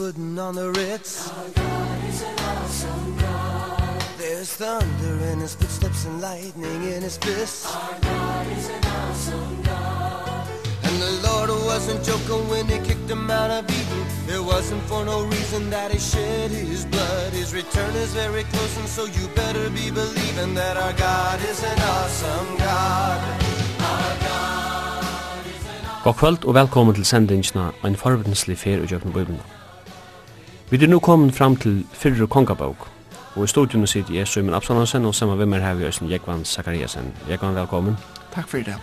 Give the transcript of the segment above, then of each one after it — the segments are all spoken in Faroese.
putting on the Ritz. Our God is an awesome God. There's thunder in his footsteps and lightning in his fists Our God is an awesome God. And the Lord wasn't joking when he kicked him out of Eden It wasn't for no reason that he shed his blood. His return is very close and so you better be believing That our God is an awesome God. Our God God kvöld og velkommen til sendingsna Ein forvitenslig fer og jøgnu bøybuna. Vi er nu kommet fram til fyrre kongabok, og i studion sitter jeg Søymen Absalonsen, og sammen med meg her vi Øysten Jekvann Zakariasen. Jekvann, velkommen. Takk for det.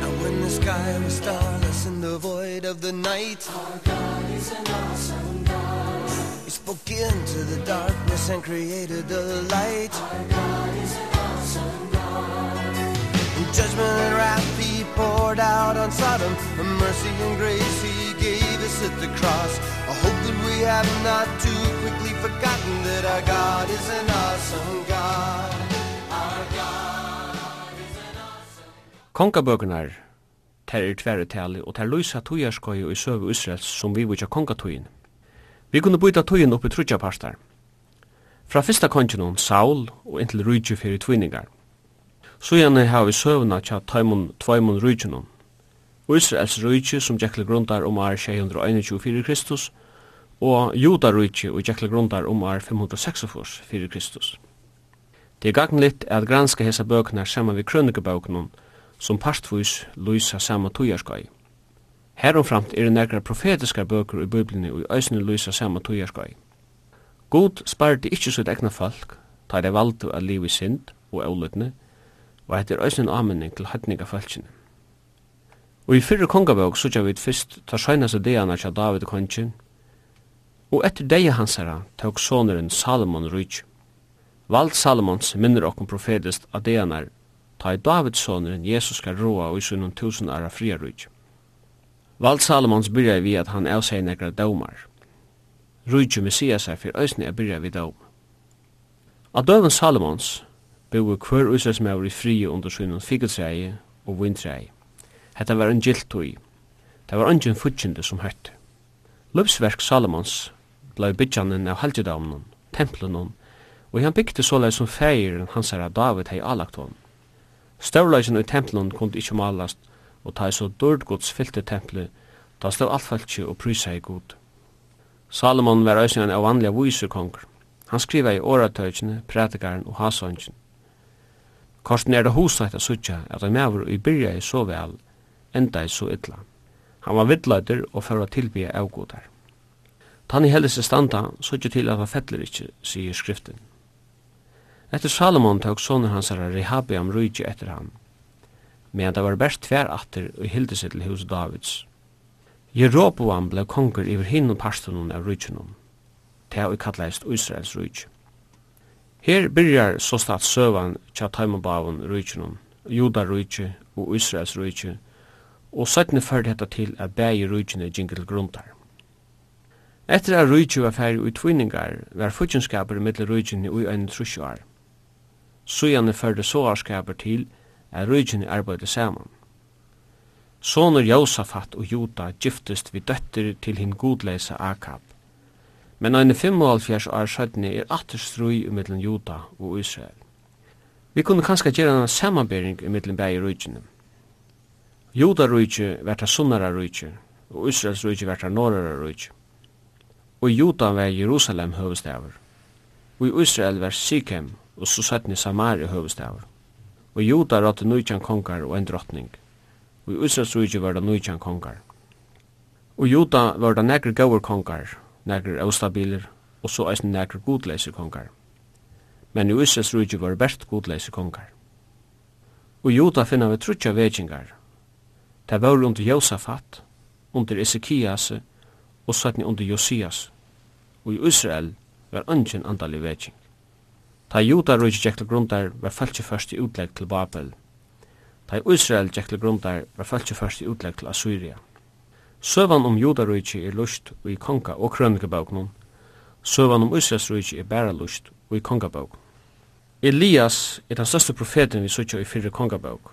Now when the sky was starless in the void of the night Our God spoke into the darkness and created the light. Our God is an awesome God and Judgment and wrath he poured out on Sodom. And mercy and grace he gave us at the cross. I hope that we have not too quickly forgotten That our God is an awesome God. Our God is an awesome God. Kongabøkunar, ter er tverre tali og ter lysa og i søvu Israels som vi vujja kongatujin. Vi kunne byta tøyen upp i trutja parstar. Fra fyrsta kongenon Saul og inntil rujtju fyrir tviningar. Sujane har vi søvna tja taimun tvaimun rujtjunon. Israels rujtju som Jekle grundar om ar 621 Kristus og Juda rujtju og Jekle grundar om ar 546 fyrir Kristus. Det er gagnlitt at granska hesa bøknar saman vi krønikebøknon som partvis lysa saman tujarskai. Herumframt er nekra profetiskar bøkur i Bibelni og i æsni lysa saman tujarskoi. God sparte ikkje sitt egna folk, ta det valdu at liv i synd og eulutni, og hette er æsni en amenning til hætninga falskina. Og i fyrre kongabøk sutja vi fyrst ta sjøynase deana tja David kongin, og etter deia hansara tåk soneren Salomon rujtj. Vald Salomons minner okkom profetist av deanar, ta i Davids soneren Jesus skal roa og i sunnum tusen ara fria rujtj. Vald Salomons byrjar vi at han avsier nekra dømar. Rujtju Messias er for æsni er byrjar vi døm. A døven Salomons boi hver uisresmæver i fri under synen fikkelsreie og vindreie. Hetta var en giltui. Det var ungen futsjende som høtt. Løpsverk Salomons blei byggjanen av halgjedamnen, templenon, og han bygde såleis som feir hans herra David hei alagt hon. Størleisen i templenon kunne ikkje malast, og ta så dård gods fyllte tempelet, ta stod alt falskje og prysa i god. Salomon var øysen en av vanliga viser konger. Han skriva i åratøyene, prætikaren og hasøngen. Korsen er det hosnægt a sutja at han mever i byrja i så vel, enda i så illa. Han var vidløyder og fyrir å tilbya avgodar. Tann i heldes standa sutja til at han fettler ikkje, sier skriften. Etter Salomon tåg sonen hans herra Rehabiam rujtje etter han, men det var best tver atter og hilde seg til hos Davids. Jeroboam ble konger iver hinn og pastonen av rydgjennom. til er kallast Israels rydg. Her byrjar så statt søvan tja taimabavun rydgjennom, juda rydg og Israels rydg, og søttene førte dette til at bægi rydgjene gjengel grundar. Etter at rydg var færre ui tvinningar, var futtjenskaper mittel rydgjene ui en trusjoar. Søgjane førte såarskaper til at rujtjene arbeidde saman. Sonur Josafat og Juda giftist vi døtter til hinn godleisa Akab. Men ein 75 år sjødni er atter strui umiddeln Juda og Israel. Vi kunne kanskje gjøre en samanbering umiddeln bæg i rujtjene. Juda rujtje verta sunnara rujtje, og Israels rujtje verta norrara rujtje. Og Juda var Jerusalem høvestavur. Og i Israel var Sikhem, og så søttni Samari høvestavar og Juda rådde nøytjan kongar og en drottning. Og i Israelsrujtje var det nøytjan kongar. Og Juda var det nekker gauur kongar, nekker austabiler, og så eisen nekker godleise kongar. Men i Israelsrujtje var det best godleise kongar. Og Juda finna vi trutja vegingar. Det var under Josafat, under Ezekias, og sattni under Josias. Og i Israel var ungen andalig veging. Ta Judarujt gekk jekla grundar var fæltje først i utlegg til Babel. Ta Israel jekla til grundar var fæltje først i utlegg til Assyria. Søvan om Judarujt er lust og i konga og krønikabøknum. Søvan om Israelsrujt er bæra lust við i kongabøknum. Elias er den største profeten vi sutja i fyrre kongabøk,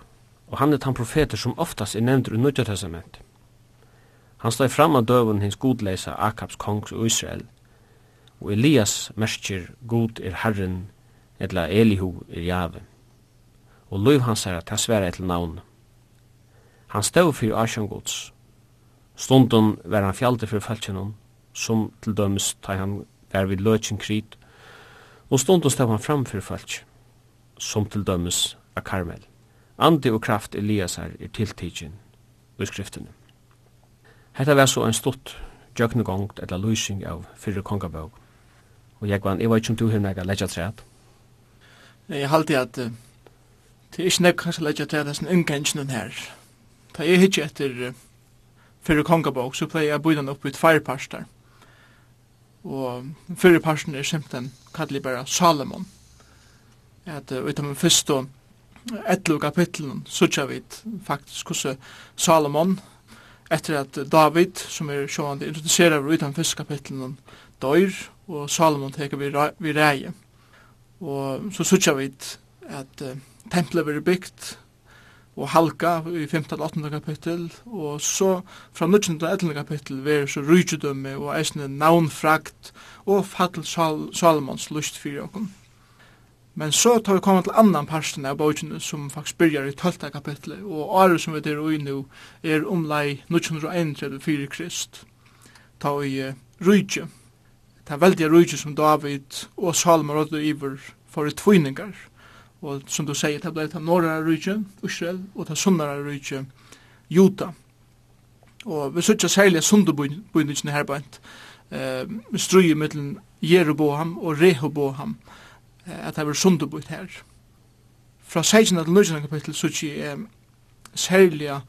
og han er den profeter som oftast er nevnt i Nødja Testament. Han stod fram av døven hins godleisa Akabs kongs og Israel, og Elias mersker God er Herren etla Elihu er jave. Og løyv hans herra, ta sværa etter navn. Han stod fyrir Asjan gods. Stundun var han fjaldi fyrir falkjennom, som til dømes ta han var vid løtjen krit, og stundun stod han fram fyrir falk, som til dømes av Karmel. Andi og kraft Eliasar er tiltidgjen i skriftene. Hetta var så en stort jøknegongt eller lysing av fyrir kongabog. Og jeg var, jeg var ikke om du hevna jeg legja træt, Jeg halte at det er ikke nek kanskje leggja til at det er sånn ungengen her. Da jeg hitje etter uh, fyrir kongabok, så pleier jeg bøyden opp i tvær parstar. Og fyrir parsten er simpelthen kallig bara Salomon. At uh, av min fyrste etlo kapitlen så tja vit faktisk hos Salomon etter at David, som er sjående, introduserer vi utan fyrste kapitlen døyr, og Salomon teker vi reie. Og så sutja vi at uh, tempelet blir bygd og halka i 15-18 kapittel, og så fra 19-11 kapittel ver så rydgjødømme og eisne navnfrakt og fattel Sal Salomons lust fyrir okkom. Men så tar vi kommet til annan parsten av bøkene som faktisk byrjar i 12. kapitlet, og året som vi der ui nu er omlai 1931 fyrir krist, ta i uh, rujtjudømme det veldige rujtje som David og Salmer og Iver for tviningar. Og som du sier, det ble det norra rujtje, Israel, og det sunnara rujtje, Juta. Og vi sutja særlig sunderbundingene her bænt, eh, struje mellom Jeroboam og Rehoboam, eh, at det var sunderbunt her. Fra 16 til 19 kapittel sutja er særlig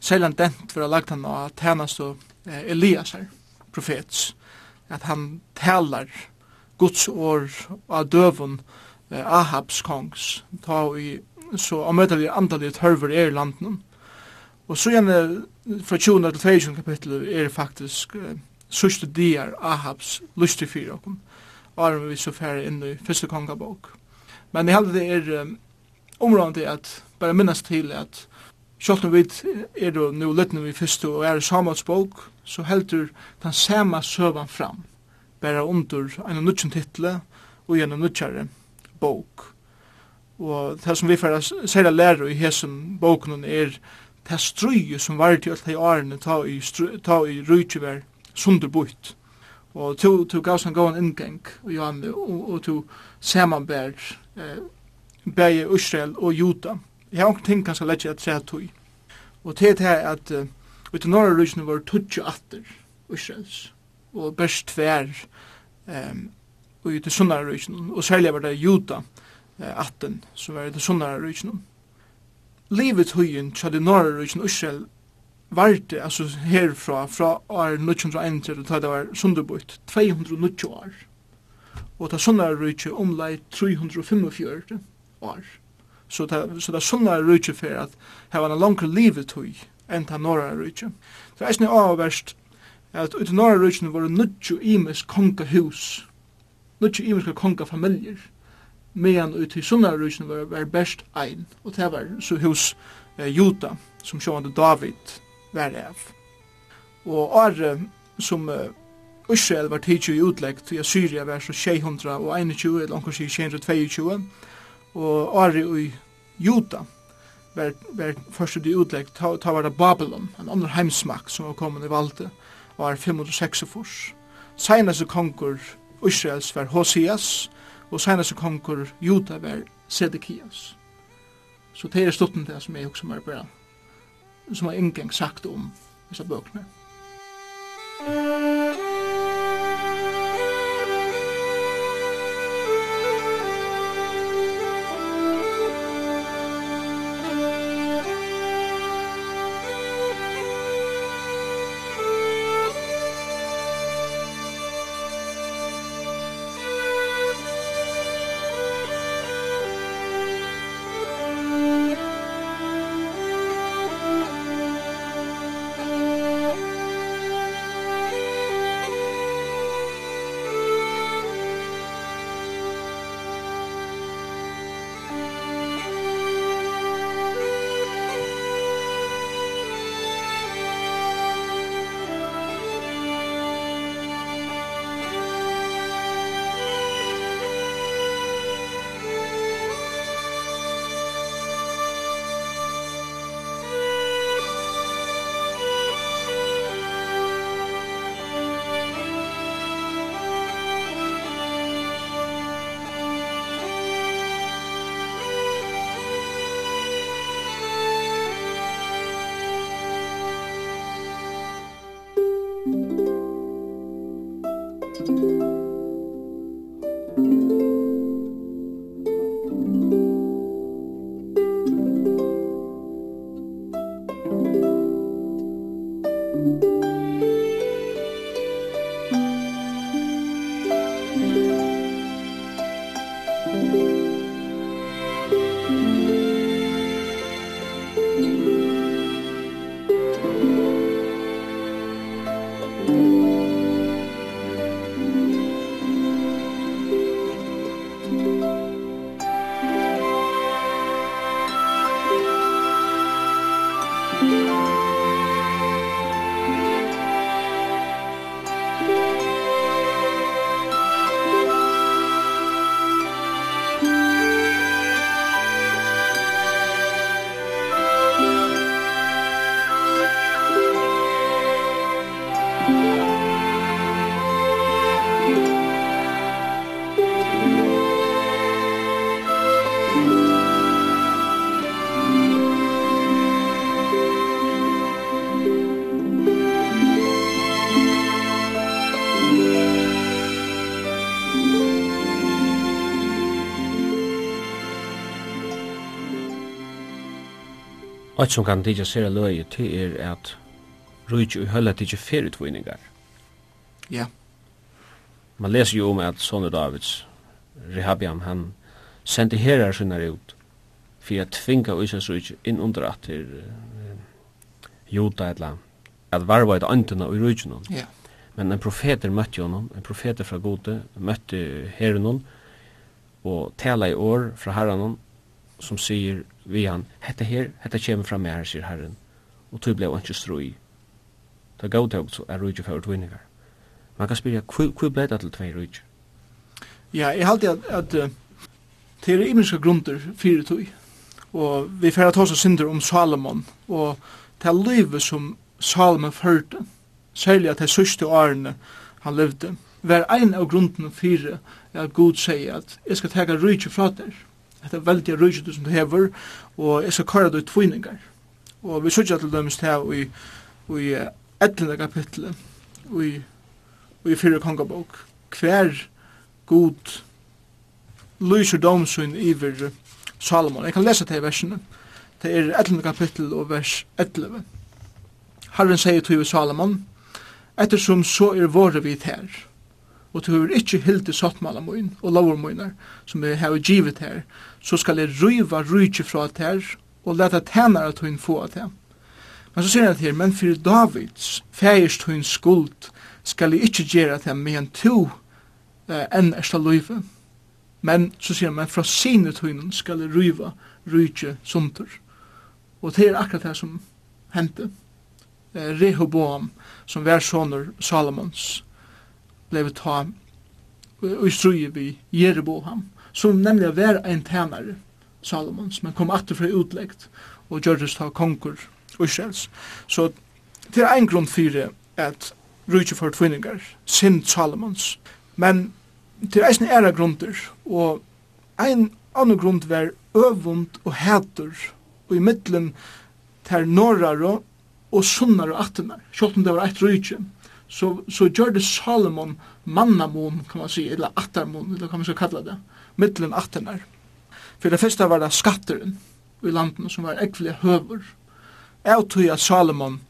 særlig dent for å lagt han av tjenest og eh, Elias her, profets at han talar Guds år av døven eh, Ahabs kongs, ta i så omøtelig antallet tørver er i landen. Og så gjerne fra 20 til 22 kapitlet er faktisk eh, sørste dier Ahabs lustig fyra okkom, og vi så færre inn i første kongabok. Men jeg heldig det er um, området at bare minnes til at Sjalt om vi er det nu løttene vi første og er i Samuels bok, så heldur den sama søvan fram, bare under en nutjen title og en nutjare bok. Og det som vi får særlig lære i hesen boken er det strøye som var til alle årene ta i, ta i rujtjevær sunderbukt. Og to, to gav seg en gåen inngang og Johan, og, og to samanbær eh, Israel og Judah Jeg har ting kanskje lett at sæt tog. Og til det er at uh, ut i norra rysene var tutsi atter Israels, og best tver um, ut i sunnara rysene, og særlig var det juda eh, atten, som var ut i sunnara rysene. Livet høyen til det norra rysene Israel varte, altså herfra, fra år 1931 til det var sunderbøyt, 290 år. Og det sunnara rysene omlai 345 år så det så det sunna rutje för att ha en längre livet tog än ta norra rutje. Så er snä avvärst at ut norra rutjen var nutju imes konka hus. Nutju imes konka familjer. Medan ut i sunna rutjen var var best ein og det var så hus eh, Juta som sjående David var av. Og Are som uh, Israel var tidsju utleggt til Assyria var så 621 eller omkring 622 og Ari i Juta var, var første de utlegg, ta, ta var det Babylon, en annen heimsmak som var kommet i valde, var 546. Seineste konkur Israels var Hoseas, og seineste konkur Juta var Sedekias. Så det er stutten det som jeg også må bra, som har ingen sagt om disse bøkene. Musikk Alt som kan tidja sere løye til er at rujtje i høyla tidsi feritvinningar. Ja. Man leser jo om at Sonu Davids, Rehabiam, han sendi herrar sinna ut fyrir at tvinga Ísas rujtje inn under at til juta etla, at varva et antuna i rujtjenon. Ja. Men en profeter møtte honom, en profeter fra Gode, møtte herren og tala i år fra herrenon, som sier vi han, hette her, hette kjem fra mer, sier herren, og tog blei han ikke strøy Det gav tog så er rujtje for utvinningar. Man kan spyrja, hva ble det til tvei rujtje? Ja, jeg halte at, at uh, det er imenska grunder fyrir tog. Og vi fyrir at hos synder om Salomon, og det er livet som Salomon førte, særlig at det sørste årene han levde, var ein av grunden fyrir at Gud sier at jeg skal tega rujtje fra der. Det er veldig rujtje som du hever, og jeg skal kara du tvinningar. Og vi sørger til dømes til i, i 11. kapitlet i, i fyrre kongabok, hver god lyser domsyn iver Salomon. Jeg kan lese til versene. Det er 11. kapittel og vers 11. Herren sier til Salomon, ettersom så er våre vidt her, og du har ikke hilde sottmala moin og lovar moinar som er hei givet her, så skal jeg ryva rydje fra her, og leta tænare til hun få at det. Men så sier han til, men fyrir Davids, fægist hun skuld, skal jeg ikke gjøre til men to eh, enn ersta løyve. Men, så sier han, men fra sine tøynen skal jeg ryva rydje sunter. Og det er akkurat det som hendte. Eh, Rehoboam, som var sonur Salomons, blei ta og struje vi Jereboam, som nemlig var en tænare Salomons, men kom atter fra utleggt og gjørtes ta konkur Israels. Så det er en grunn fyrir at rujtje for tvinningar, sind Salomons. Men det er eisen æra grunder, og ein annan grund var øvund og hætur, og i middelen ter norrar og sunnar og attenar, sjålt om det var eit rujtje, så, så gjør det Salomon mannamon, kan man si, eller attarmon, eller kan man så kalla det, middelen attenar. For det første var det skatteren i landen som var ekvelig høver, av tog at Salomon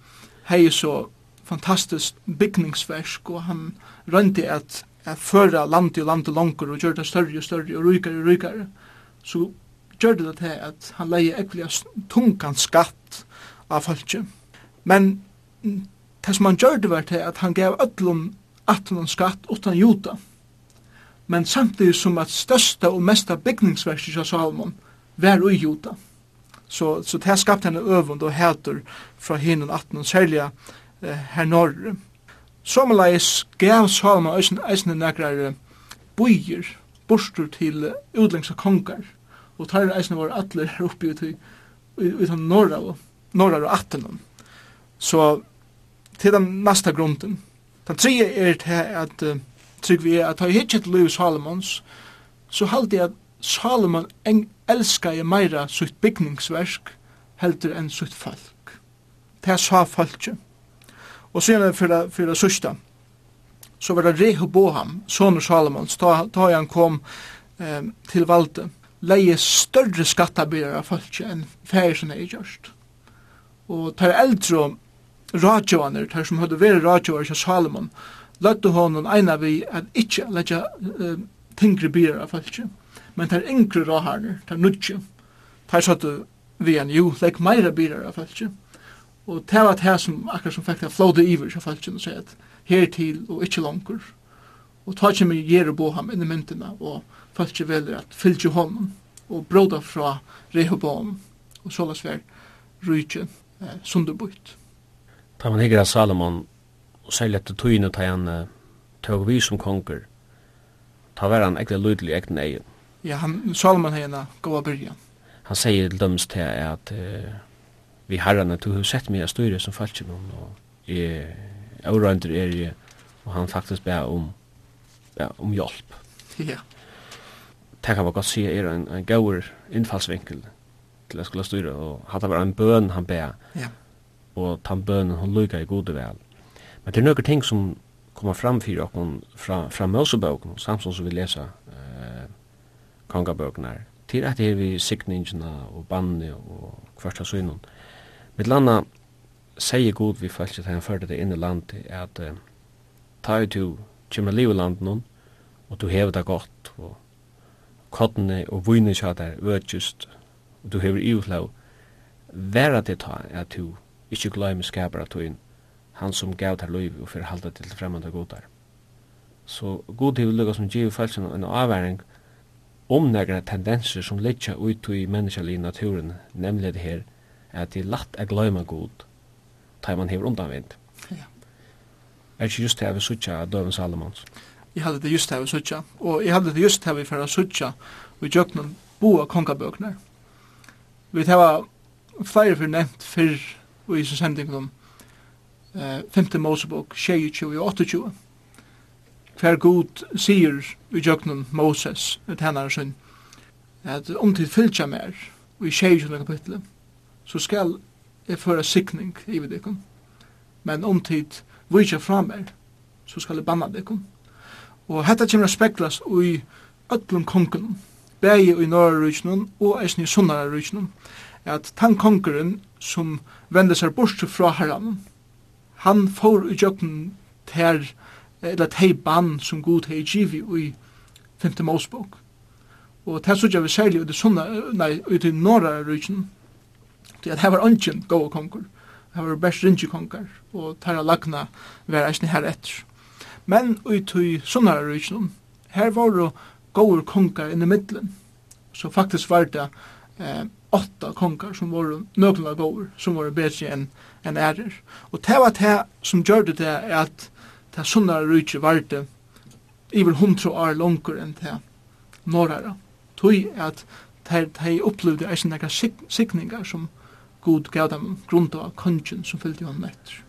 hei så fantastisk bygningsverk, og han rønti at, at føra landet og landet langer, og gjør det større og større, og rykare og rykare, så gjør det til at han leie ekvelig tungan skatt av folket. Men det som han gjør det var til at han gav öllum atlan skatt utan juta. Men samtidig som at størsta og mesta bygningsverket av Salomon var ui juta. Så, så det skapt henne øvund og hæter fra hinnen 18, særlig eh, her norr. Sommerleis gav Salman eisen, eisen nekrar boier, borstur til utlængsa kongar, og tar eisen var atler her oppi ut i, ut av norra og norra og attenan. Så til den nasta grunden. Den tredje er til at uh, trygg vi er at ta hittet Louis Salomons, så halte jeg at Salomon elskaði meira sutt bygningsversk heldur enn sutt folk. Det sa folket. Og sen fyrir fyrir sista så var det Rehoboam, sonur Salomons, da ta han kom eh, til valde, leie større skattabyrjar av folket enn færi som er gjørst. Og tar eldre radjovaner, tar som hadde vært radjovaner til Salomon, løtte honom eina vi at ikkje leggja uh, tingre byrar av folket men tar er yngre råharner, det nudje. Tar satt sånn vi en jo, legg meira bilar av falskje. Og det var det som akkurat som fikk det flåde iver av falskje, og sier at her til og ikkje langkur. Og ta ikke med gjer bo ham inn i myndina og falskje velger at fylgje honom og bråda fra Rehoboam og så las ver rujtje eh, sunderbuit. Ta man hikker av Salomon og særlig etter tøyne ta han tøy vi som konger ta var han ekkert lydelig ekkert egen Ja, han, Salman har en god början. Han säger till döms till att uh, vi herrarna, du har sett mig styra som falskimon och är orönder er ju och han faktiskt ber om ja, om hjälp. Ja. Det kan man godt si er en, en gauur infallsvinkel till jeg skulle styre, och hadde vært en bön han ber. Ja. Och han bönen hon lyckar i gode vel. Men det är några ting som kommer fram för oss från, från Moseboken, samtidigt som vi läser kongabøknar, til at det er vi sikningina og banne og kvarta synun. Mitt landa sier god vi fælst at han førte det inn i landet at uh, ta ut du kjemna liv i landet noen og du hever det godt og kottene og vunne kja der økjust og du hever i utlau vera det ta at du ikkje gløyme skaper at du han som gav der liv og fyrir halda til fremmande godar. Så god hever lukka som giv fælst en avværing om några tendenser som ligger ut i menneskjall i naturen, nemlig det her, at det er lätt att gløyma god ta man hever undanvind. Ja. Er ikke just det vi sutja, av Døven Salomons? Jeg hadde det just det vi suttja, og jeg hadde det just det vi fyrir suttja vi jøknum boa kongabøkner. Vi hava flere fyrir nevnt fyrr og i sin sendingum 5. Mosebok 22 og 28 hver god sier vi jøgnen Moses, et hennar sin, at om til fylkja mer, og i tjejen kapitlet, så skal jeg føre sikning i vidikon. Men om tid vitsja fra mer, så skal jeg banna dikon. Og hetta kommer speklas i öllum kongen, bægi i norrrujknum og eisni i sunnarrujknum, at tan kongeren som vende seg bort fra herran, han får i jöknum ter, herran, eller tei ban som god hei givi i 5. Mosebok. Og det sørger vi særlig ut i sunna, nei, ut i norra ryggen, til at her var ungen gode konger, her var best rinji konger, og tæra lagna var eisne her etter. Men ut i sunna ryggen, her var det gode konger inn i middelen, så faktisk var det eh, åtta konger som var nøkla gode, som var bedre enn en ærer. Og det var det som gjør det at det sunnar rujtje varte iver hundra år langer enn det norrara. Tui at de opplevde eisen nekka sikningar som god gav dem grunda av kongen som fyllte jo han etter.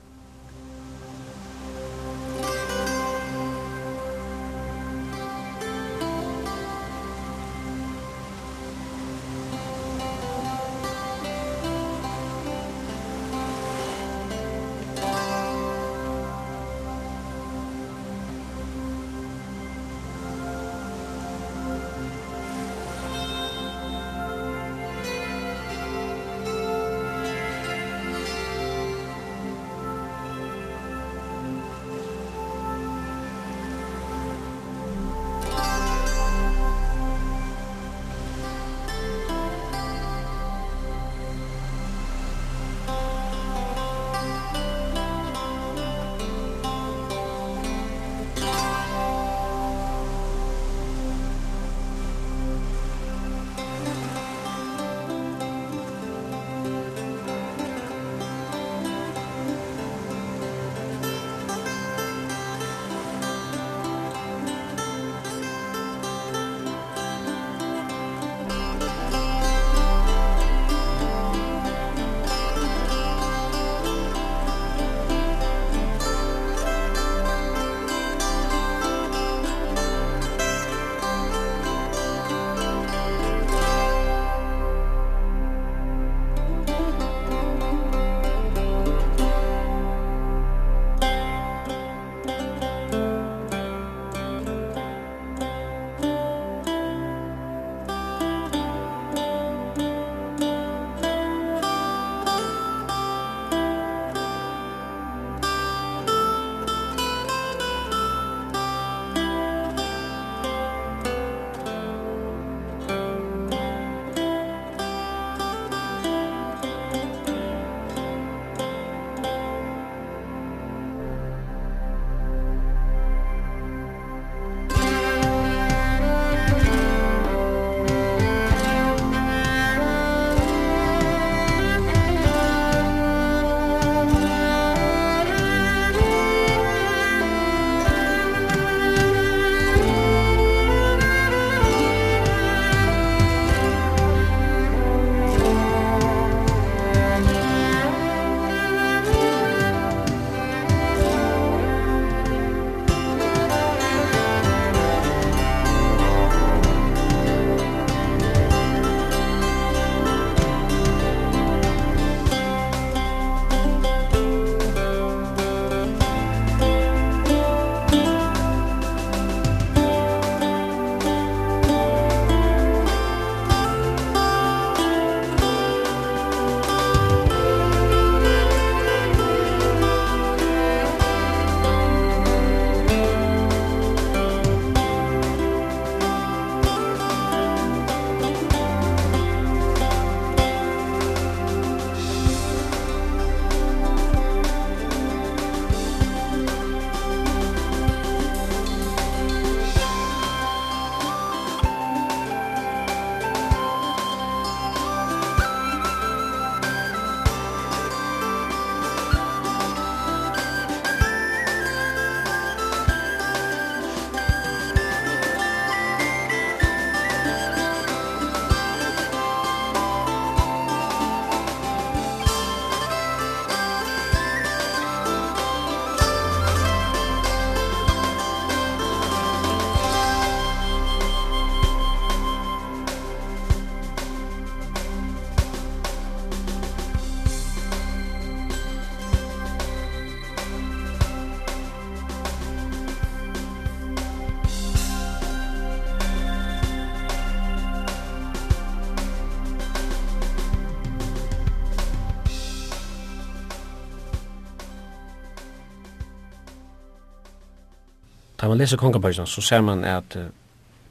Tar man leser kongabøysene, så ser man at uh,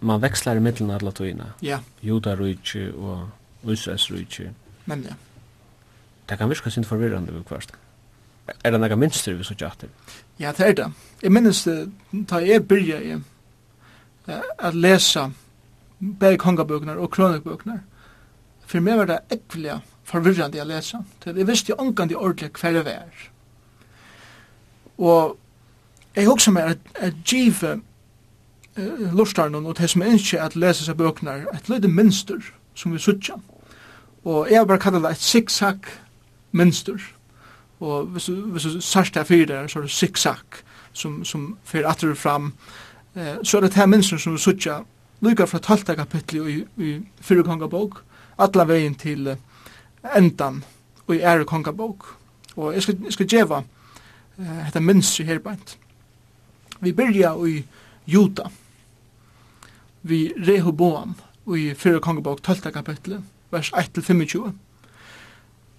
man vekslar i middelen av tøyina. Ja. Juda rujtje og Israels rujtje. Men ja. Det kan virka sin forvirrande vi kvart. Er det nega minster vi så tjater? Ja, det er det. Jeg minnes det, da jeg byrja i at lesa begge kongabøkene og kronikbøkene, for meg var det ekvelig forvirrande jeg lesa. Jeg visste jo omgang de ordentlig hver jeg var. Og Jeg husker meg at, at give uh, lortarnen og det som ikke at lese seg bøkene et lite minster som vi sutja. Og jeg har bare kallet det et zigzag minster. Og hvis, hvis du sørst her fyrir der, så er det zigzag som, som fyrir atter fram. Eh, så er det her minster som vi sutja lykka fra 12. kapitlet i, i fyrir kongabok, atla vegin til uh, endan og i ære kongabok. Og jeg skal, jeg skal djeva uh, dette minster her beint. Vi byrja i Juta. Vi Rehoboam i 4. kongebok 12. kapitlet, vers 1-25.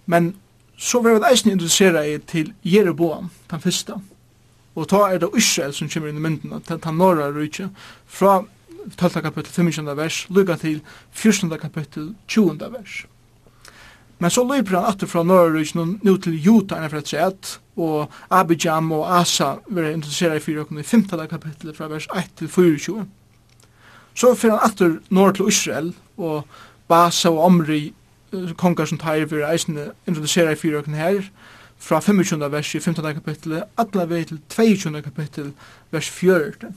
Men så var vi eisen interessera i til Jeroboam, den fyrsta, Og ta er det Israel som kommer inn i mynden, til den norra rujtje, fra 12. kapittel 25. vers, lukka til 14. kapittel 20. vers. Men så løper han atter fra norra rujtje, nå til Juta, enn fra for og Abijam og Asa vera interessera i fyrir okkur i 15. kapitlet fra vers 1 til 24. Så fyrir han atur norr til Israel og Basa og Omri kongar som tar vera eisne interessera i fyrir okkur her fra 25. vers i 15. kapitlet atla vei til 22. kapitel vers 4.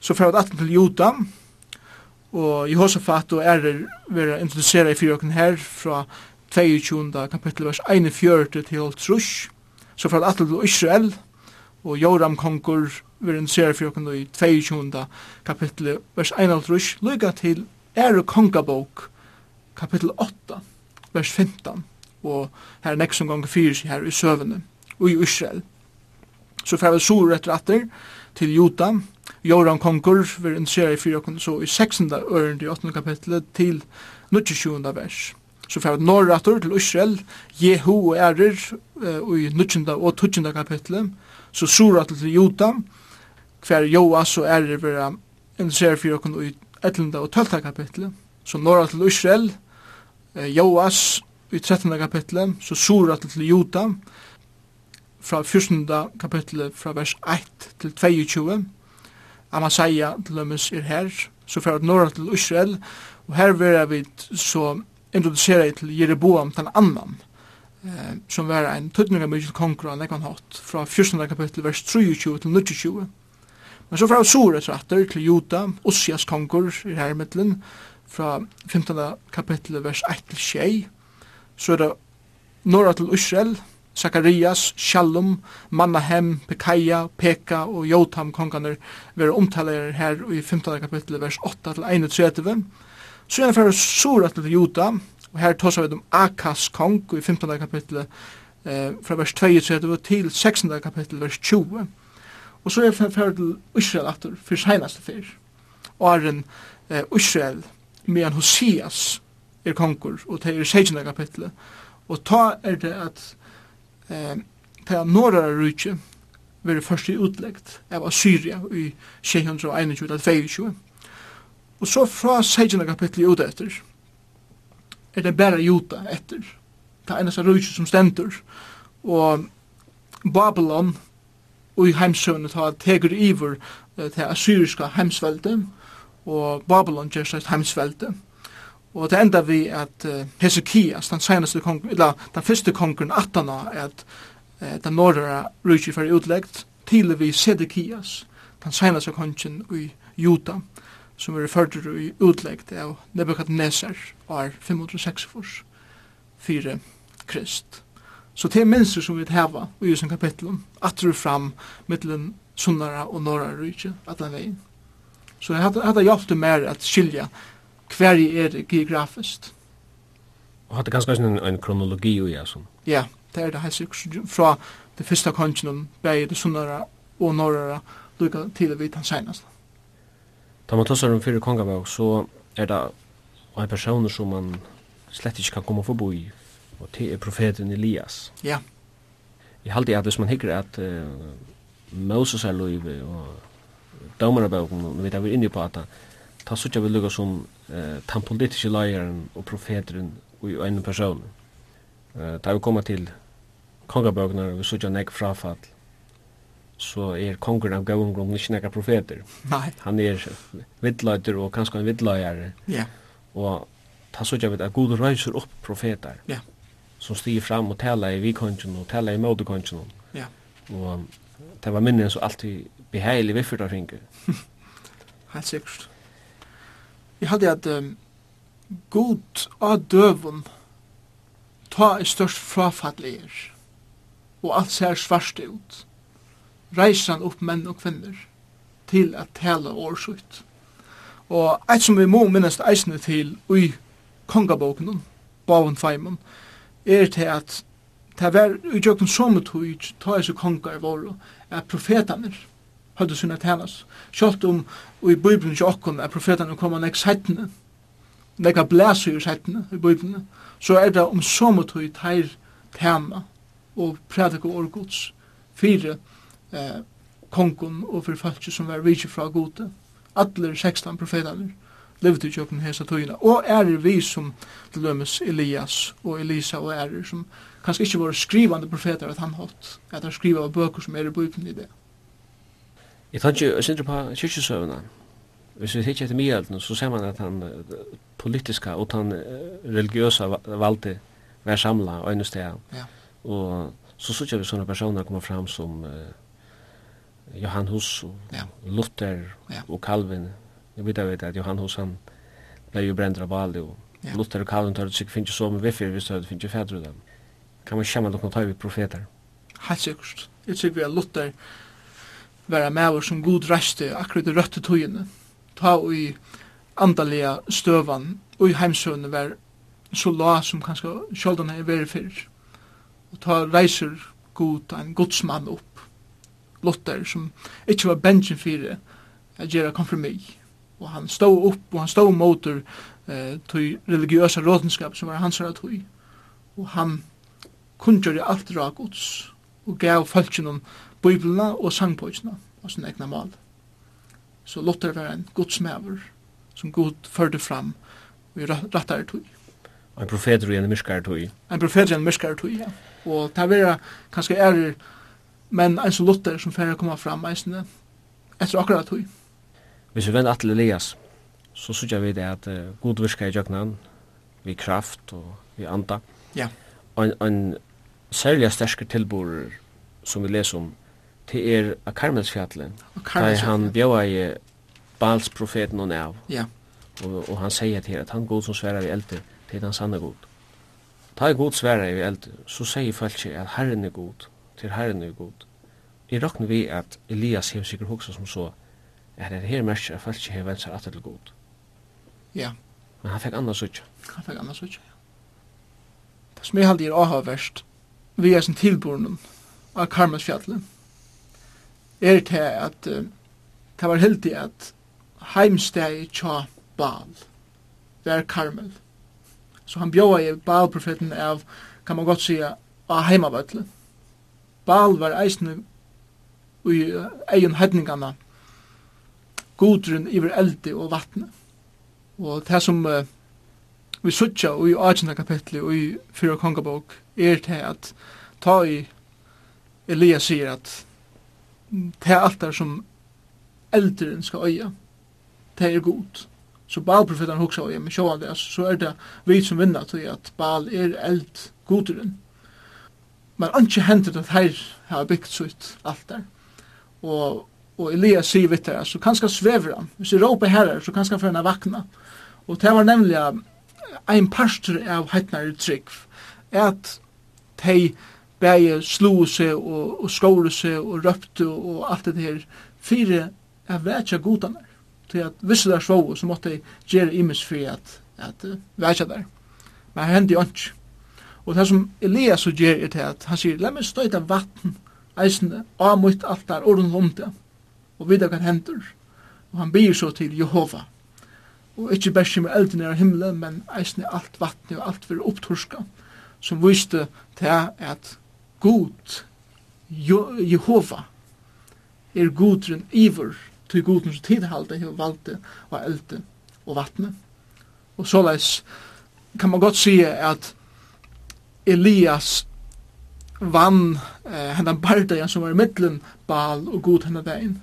Så fyrir han atur til Jota og Jehosafat og Erer vera interessera i fyrir okkur her fra 22. kapitel vers 41 til 50 så fra at til Israel og Joram konkur vir en ser for i 22. kapittel vers 51, lykka til Ære kongabok, kapittel 8, vers 15, og her er nekst som ganger fyrir her i søvende, og i Israel. Så fer vi sur etter atter til Jota, Joram kongur vir en ser for okkur så i 16. ørende i 8. kapitlet til 27. vers så fra norratur til Israel, Jehu og Erer, i 19. og 20. kapitlet, så suratul til Jota, hver Joas og Erer vera interesseret for okkur i 11. og 12. kapitlet, så norratul til Israel, Joas i 13. kapitlet, så suratul til Juta, fra 14. kapitlet fra vers 1 til 22, Amasaia til dømes er her, så fra norra til Israel, og her vera vi så introducera til Jeroboam den annan eh, som var en tøtninga mykje konkurra enn ekon hatt fra 14. kapitel vers 23 til 29 men så fra Sore tratter til Juda Ossias konkur i hermittelen fra 15. kapitel vers 1 til 6 så er det Nora til Israel Sakarias, Shalom, Manahem, Pekaia, Peka og Jotam konganer vera omtaler her i 15. kapitel vers 8 til 31 Så gjerne fyrir sura til Juda, og her tås vi om Akas kong i 15. kapitlet eh, fra vers 32 til 16. kapitlet vers 20. Og så er det fyrir til Israel aftur, fyrir seinaste fyrir. Og er en eh, Israel medan Hosias er kongur, og det er 16. kapitlet. Og ta er det at eh, det norra rujtje, veri først i utleggt av Assyria i 621-22. Og så fra 16. kapitlet ut etter, er det bare juta etter. Det er eneste rujtje som stendur. Og Babylon og i heimsøvnet har tegur iver til assyriska heimsvelde, og Babylon gjør seg heimsvelde. Og det enda vi at Hesekias, den senaste kongen, eller den første kongen, Atana, at den norra rujtje fyrir utleggt, til vi Sedekias, den senaste kongen i Juta som er førtur i utleggt av Nebuchadnezzar år 506 4 krist. Så det er minster som vi heva i Jusen kapitlet, at du fram mittelen sunnara og norra rujtje, den veien. Så jeg hadde hadde hjelpte mer at skilja hver jeg er geografiskt. Og hadde ganske en, en kronologi i jøsen? Ja, det er det helst fra det første kongen, bæg det sunnara og norra, lukka til vi tan senast. Da man tåsar om fyrir kongavæg, så er det en person som man slett ikke kan komme forbi, og det er profeten Elias. Ja. Jeg halte at hvis man hikker at uh, Moses er løyve, og damarabøkken, og vi er inne på at ta suttja vi lukka som uh, den politiske leieren og profeteren og en person. Uh, da vi kommer til kongabøkene, vi suttja nek frafall, så er kongen av gavun grunn ikke nekka profeter. Nei. Han er vidløyder og kanskje en vidløyere. Ja. Og ta så ikke at god røyser opp profeter. Ja. Som stiger fram og tala i vikongen og tala i modekongen. Ja. Og det var minnen så alltid behagelig viffert av ringer. Helt sikkert. Jeg hadde at um, god av døven ta i størst frafallegir og alt ser svart ut reiser han opp menn og kvinner til at tale årsut. Og eit som vi må minnast eisne til ui kongaboken, Bavon Feimon, er til at det var i jokken som tog ta eis kongar våre, at profetaner hadde sina tænas. Sjalt om i Bibelen ikke okkon er profetaner kom nek settene, nek a blæse i settene i Bibelen, så er det om som tog teir tæna og prædika årgods fire eh, kongen og for folk som var vikje fra gode. Atler 16 profetaner levde i kjøkken hesa tøyina. Og det vi som til dømes Elias og Elisa og ærer som kanskje ikke var skrivande profeter at han hatt, at han skriva av bøker som er i bøypen i det. Jeg tar ikke, jeg synes på kyrkjøsøvna, hvis vi tikkje etter mye så ser man at han politiska og han religiøsa valgte vær samla og ännu sted. Ja. Og så sykje vi sånne personer kommer fram som uh, Johan Hus og ja. Luther ja. og Calvin. Jeg vet vet at Johan Hus han ble jo brent av Bali og ja. Luther og Calvin tar det sikkert finnes jo så med viffer hvis det finnes jo fædre dem. Kan man kjemme noen tøy vi profeter? Helt sikkert. Jeg sikkert vi at Luther var med oss som god reiste akkurat i røtte tøyene. Ta og i andalega støvan og i heimsøvne var så la som kanskje sjåldane er veri fyrir. Og ta reiser god, en godsmann opp Luther som ikke var bensin fyrir å gjera konfirmi. Og han stod opp, og han stod motor eh, til religiøsa rådenskap som var hans her. Og han kunngjør alt rak gods og gav falskjen om og sangpøysene og sin egna mal. Så Luther var en godsmæver som god førte fram og i rattar tog. En profeter og en myrskar tog. En profeter og en myrskar tog, ja. Og det var kanskje er men en som Luther som færre kommer fram eisende etter akkurat tog. Hvis vi vender Atle Elias, så synes vi det at uh, god virka i jøgnan, vi kraft og vi anda. Ja. Og en, en særlig sterske tilbor som vi leser om, det er av Karmelsfjallet, der han bjøy i Balsprofeten og nav. Ja. Og, og han sier til at han god som sverar i eldre, det er den sanne god. Ta er god sverar i eldre, så sier folk at Herren er god, til Herren er god. Jeg råkner vi at Elias hever sikkert hoksa som så, at det her mersk er falsk hever vennsar atter til god. Ja. Men han fikk annars utja. Han fikk annars utja, ja. Det som jeg halde er avhavverst, vi er sin tilbornen av Karmelsfjallet, er til at uh, det var heldig at heimsteg tja Baal, var Karmel. Så han bjóa i Baal-profeten av, kan man godt sija, av heimavøtlet Baal var eisne i egen hedningana, godrun iver eldi og vatne. Og det som uh, vi suttja i 18. kapitli og i fyra kongabok er til at ta i Elias sier at det er alt som eldren skal øya, det er god. Så Baal-profeteren huksa øya, men sjåan det, så er det vi som vinner til at Baal er eld godrun men anki hendur at her har bygd sutt alt der. Og, og Elias sier vitt der, så kanskje svever han. Hvis jeg råper herrer, så kanskje han vakna. Og det var nemlig ein pastor av heitnar trygg, at tei bæje slo seg og, og skåre seg og røpte og alt det her, fire er vekja godane. Til at visse der svå så måtte jeg gjøre imes for at, at uh, vekja der. Men her hendte jo ikke. Og det som Elias så gjør er til at han sier, la meg støyta vatten, eisende, av mot altar, og rundt om det, og vidar hva hender. Og han byr så til Jehova. Og ikkje bare som elden er himmelen, men eisende alt vatten og alt for opptorska, som viste til at god, Jehova, er godren iver, til godren som tidhalde og valde og elde, og vattnet. Og såleis kan man godt sige at Elias vann eh, hendan bardagen som var i middelen Baal og god hendan dagen.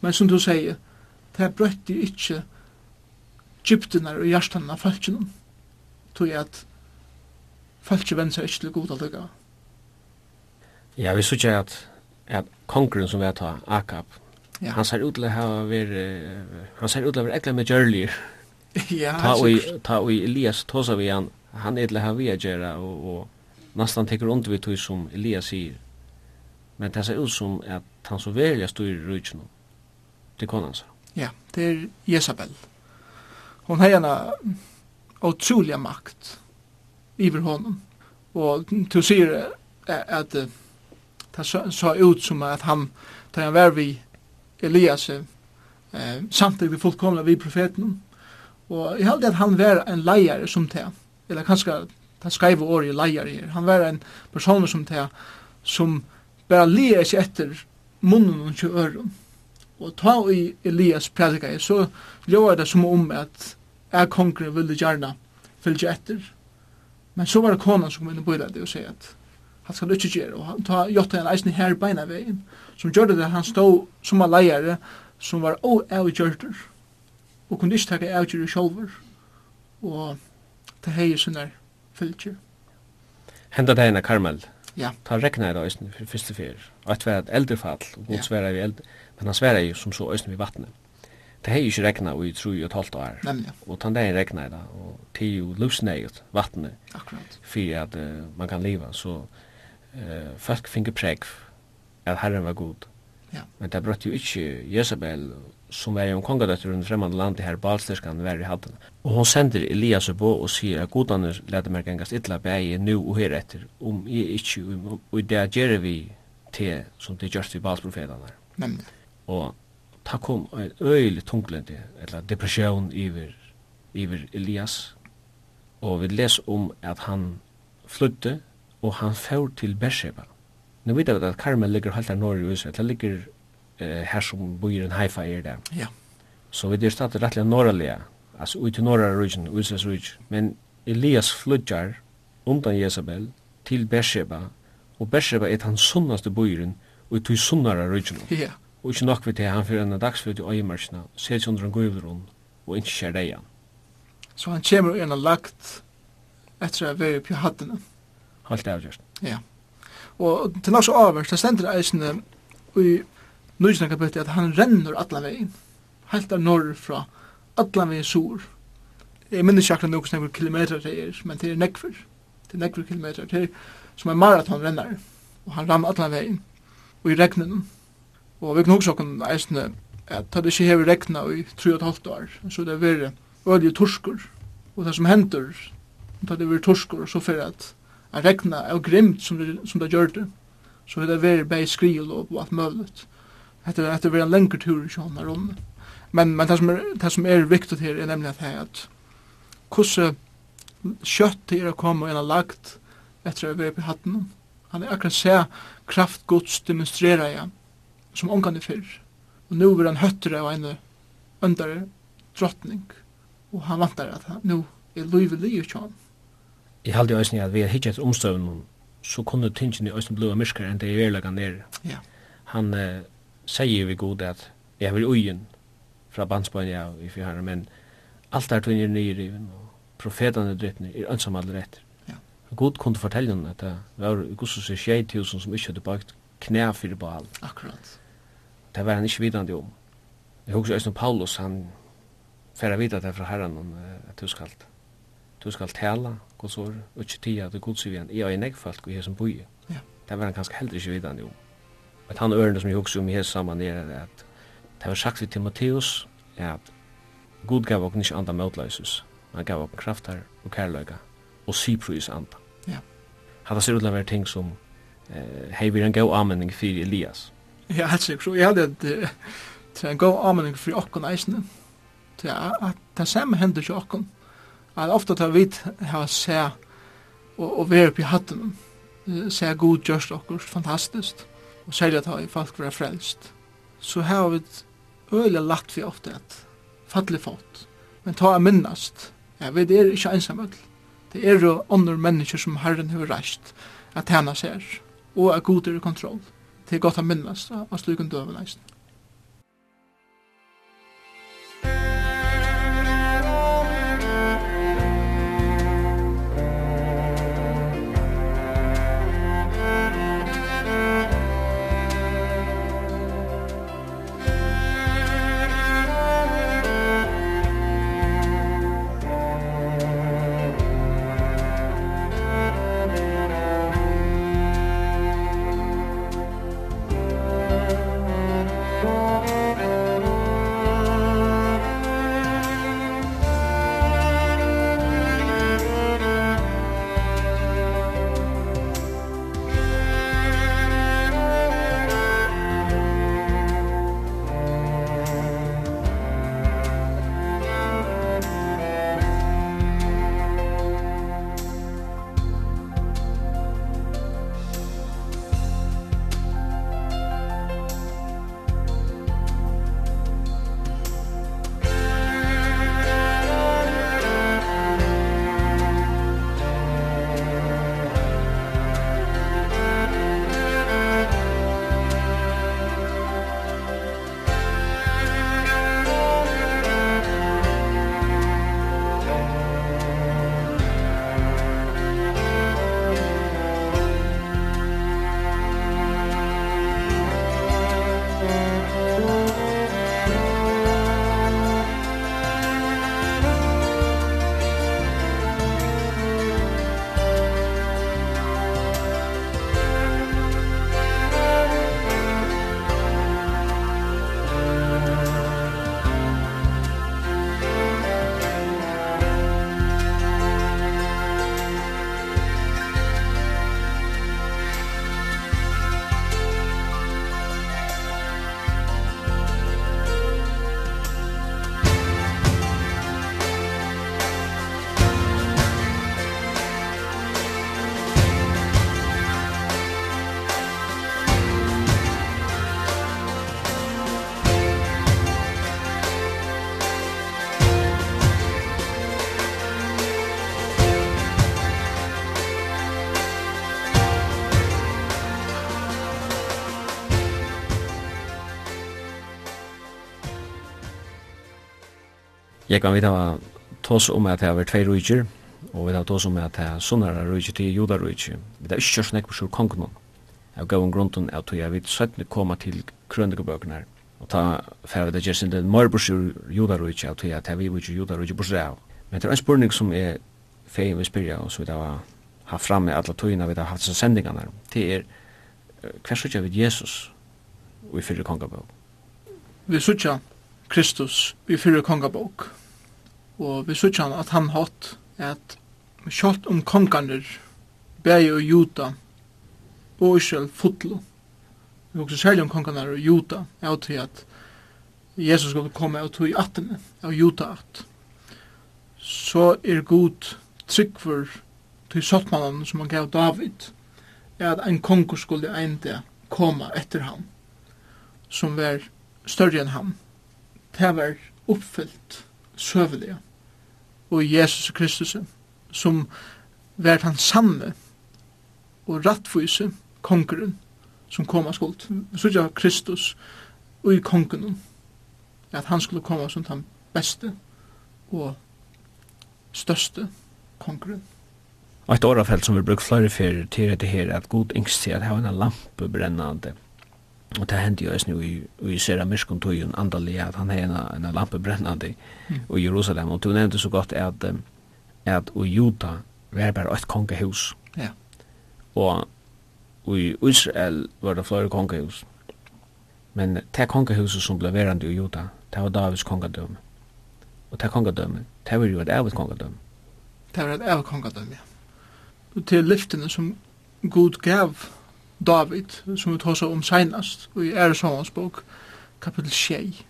Men som du sier, det brøtti ikkje gyptene og hjertene av falskinnum. Tog at falski seg ikkje til god allega. Ja, vi sykja at, at kongren som vi har ta, Akab, ja. han ser ut til å ha vært, han ser ut til å være ekle med gjørlir. ja, ta og, ta og Elias tosa vi han, han er etla hava vi a gjerra og, og nästan tekur under vi tog som Elias sier. Men det ser ut som at han som velja styrir rujtjen til konansa. Ja, det er Jezabel. Hon har en otroliga makt iver honom. Og du sier at det så ut som at han tar han vær vi Elias eh, samtidig fullkomna vi profeten. Og jeg halte at han var en leier som det. Eller kanskje den skreive året leier her. Han var en person som det som bara lia seg etter munnen og ikke øren. Og ta i Elias prædika så gjør det som om at jeg kongren ville gjerne fylgje etter. Men så var det konan som kunne bøyla det og sier at han skal ikke gjøre, og han tar jotta en eisen her beina veien, som gjør det at han stod som en leiare, som var oavgjørter, og kunne ikke takke avgjørter sjolver, og ta hei sånn fylgjer. Henda det henne Karmel. Ja. Ta rekna i dag øysten for første fyr. Og et var et eldrefall, og god sværa vi eldre. Men han sværa jo som så øysten vi vattnet. Det hei ikke rekna i tru og et år. Nemlig. Og ta dagen rekna i dag, og det er jo lusneget vattnet. Akkurat. Fyrir at uh, man kan liva, så uh, folk finner preg at herren var god. Ja. Men det brøtt jo ikke Jezebel og som var en kongadøtter under fremmande land i her balstyrskan var i halden. Og hon sender Elias på og sier at godane leder meg gengast illa bægi nu og her etter, om jeg um, og det gjør vi til som det gjørst vi balsprofetene her. Og ta kom en øylig tunglendi, eller depresjon iver, iver Elias, og vi les om at han flytte, og han fjord til Beersheba. Nu vet jeg at Karmel ligger halter norr i Israel, det ligger eh, her som bor en haifa er det. Ja. Så vi er stadig rettelig norrlige, altså ut i norra region, Ulsas region. Men Elias flutjar undan Jezabel til Beersheba og Beersheba er den sunnaste bøyren og til sunnare region. Ja. Og ikke nok ved det, han fyrir en dagsfløyt i øyemarsina, sets under en gøyvlerun, og ikke skjer det igjen. Så han kommer og en har lagt etter å være på hattene. Halt avgjørst. Ja. Og til så avgjørst, det stender eisen i nysna kapitlet at han renner alla vegin. Helt av norr fra alla vegin sur. Jeg minnes ikke akkurat noen nekker kilometer det er, men det er nekver. Det er nekver kilometer. Det er som en maraton renner. Og han rann alla vegin. Og i regnen. Og vi kan også kan eisne at det ikke hever regna i 3,5 år. Så det er veri ølige torskur. Og det som hender, det er veri torskur, så fyrir at regna er grimt som det, som det gjør det. Så det er veri bei skril og alt møvlet. Hetta hetta verður ein lengur tur í sjónar um. Men men tað sum er tað sum er viktigt her er nemliga at at kussu skøtt er að inn og lagt etter at vera på hatten. Han er akkurat se kraft Guds demonstrera ja som ongan er fyrr. Og nu vil han høttere av en under drottning. Og han vantar at han, nu er livet livet kjønn. Jeg halde jo at vi har hittet omstøvn så kunne tingene i Øystein blod og myrskere enn det i verleggen er. Ja. Han, sier vi god at jeg vil ugen fra bandsbøyen av i fjerne, men alt er tunnig nyriven, og profetene drittene er ønsom alle retter. Ja. God kunne fortelle henne at det var gosses er tjei tusen som ikke hadde bakt knæ for bal. Akkurat. Det var han ikke vidande om. Jeg husker Øystein Paulus, han færre vita det fra herren om at du skal du skal tala, gods år, og ikke tida, du gods i og igjen. Jeg er nekfalt, og jeg er som. Ja. Det var han kanskje heller ikke vidande om. Et han ørende som jeg husker om i hese saman er at det var sagt vi til Matteus at God gav okken ikke andan møtløysus, han gav okken kraftar og kærløyga og syprys andan. Ja. Hatta ser ut til å være ting som eh, hei vi en god anmenning fyrir Elias. Ja, helt sikkert. Så jeg hadde at det er en god anmenning for okken eisene. Det er at det samme hender ikke okken. At ofta tar vi har seg og, og vi er oppi hatten. Se god gjørst okkurs, fantastiskt og særlig at i folk vera frelst, så har vi øyla lagt vi ofte at fattelig fot, men ta er minnast, ja, vi er ikke ensamøll, det er jo andre mennesker som Herren har reist at tjene ser, og er god i kontroll, det er godt å minnast av slukken døven eisen. Jeg kan vite hva tås om at det har vært tvei rujtjer, og vi har tås om at det er sunnare rujtjer til juda rujtjer. Vi har ikke kjørt nekk på sjur kongen, av gavun grunden at tog jeg vidt søttene koma til krøndekabøkene her. Og ta fævet det gjerst inn mor bors juda rujtjer at tog jeg at vi juda rujtjer bors av. Men det er en spurning som er fei vi spyrja og så vi har haft framme alla tøyina vi har haft sin sendingarna. Det er hver sutja vid Jesus og i fyrre kongabøk. Vi sutja Kristus vi fyrir kongabok. Og vi sutja han at han hatt at kjolt om konganer bæg og juta og Israel fotlo. Vi også særlig om konganer og juta av til at Jesus skulle komme av tog i attene av juta at. Så er god tryggfur til sottmannen som han gav David er at en kongur skulle enda koma etter ham som var større enn ham det var oppfyllt søvelige og Jesus Kristus som vært han samme og rattvise kongeren som kom av skuld. Så ikke Kristus og i kongeren at han skulle komme som den beste og største kongeren. Og et årafelt som vi bruker flere fyrir til det her, at god yngst til at ha en lampe brennande Og det hendte jo eisne i, i Sera Myrskon tøyen andalig at han hei en lampe brennande mm. i Jerusalem. Og du nevnte så godt at, at i Juda var bare et kongehus. Ja. Og i Israel var det flere kongehus. Men det kongehuset som ble verande i Juda, det var Davids kongedømme. Og det kongedømme, det var jo et evigt kongedømme. Det var et evigt kongedømme, ja. Og til lyftene som Gud gav David, som vi tås om seinast, og i Eresamans bok, kapitel 6,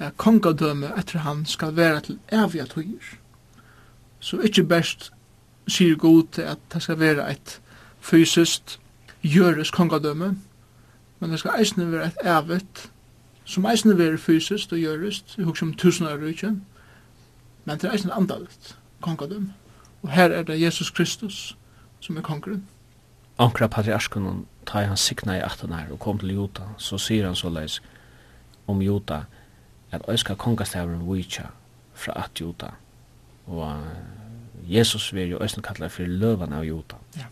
ja, kongadømme etter han skal være til evige tøyer. Så ikkje best sier god til at det skal være et fysiskt gjøres kongadømme, men det skal eisne være et evigt, som eisne være fysiskt og gjøres, i hukk som tusen år rykje, men det er eisne andalit kongadømme. Og her er det Jesus Kristus som er kongren ankra patriarskunnen ta han signa i aftan her og kom til Jota, så sier han så leis om Jota at øyska kongastavren vujtja fra at Jota og Jesus vil jo øysten kallar for løvan av Jota ja.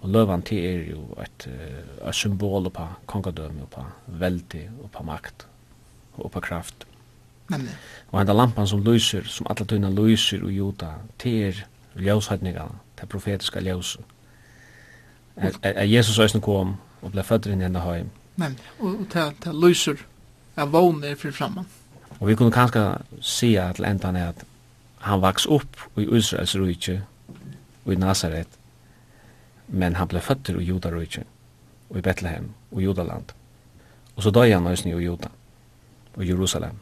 og løvan til er jo et, et symbol på kongadømme og på veldi og på makt og på kraft Nemlig. og enda lampan som lyser som alla tøyna lyser og Jota til er ljóshetningarna, til profetiska ljósen at Jesus øyne kom og ble født inn i henne høy. Men, og til, til lyser av våner for framme. Og vi kunne kanskje si til enda er at han vaks opp i Israels rujtje og i Nazaret, men han ble født i Judarujtje og i Bethlehem og i Judaland. Og så døg han øyne i Juda og Jerusalem.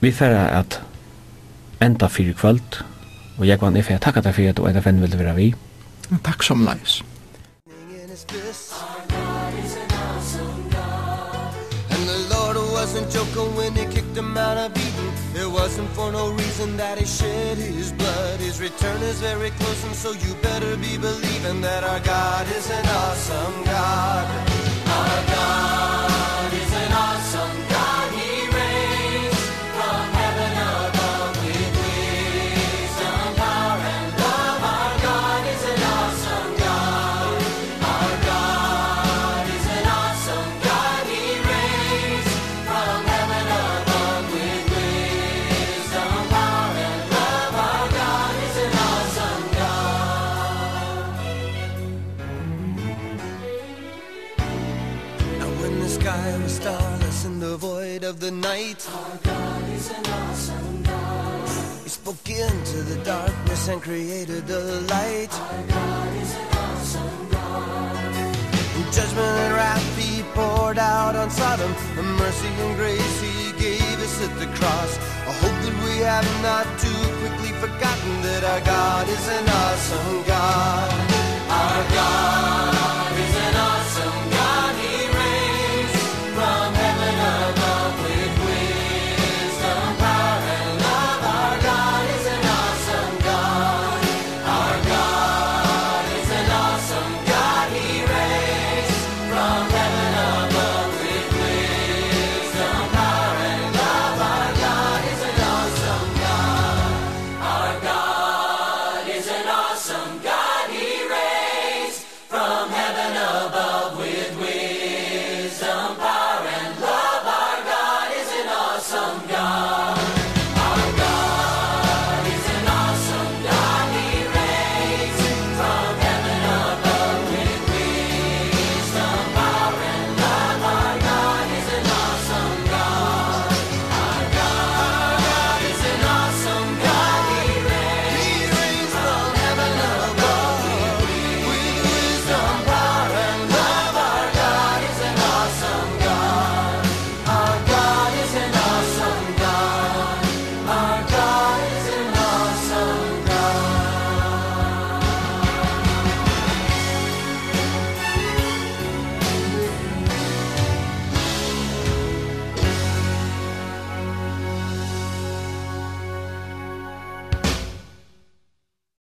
Vi færre at enda fyrir kvöld Og jeg kan ikke takka deg for at du er venn vil være vi. Takk som leis. wasn't joking when he kicked him out of Eden. It wasn't for no reason that he shed his blood. His return is very close and so you better be believing That our God is an awesome God. Our God. spoke into the darkness and created the light. Our God is an awesome God and Judgment and wrath he poured out on Sodom. The mercy and grace he gave us at the cross. I hope that we have not too quickly forgotten That our God is an awesome God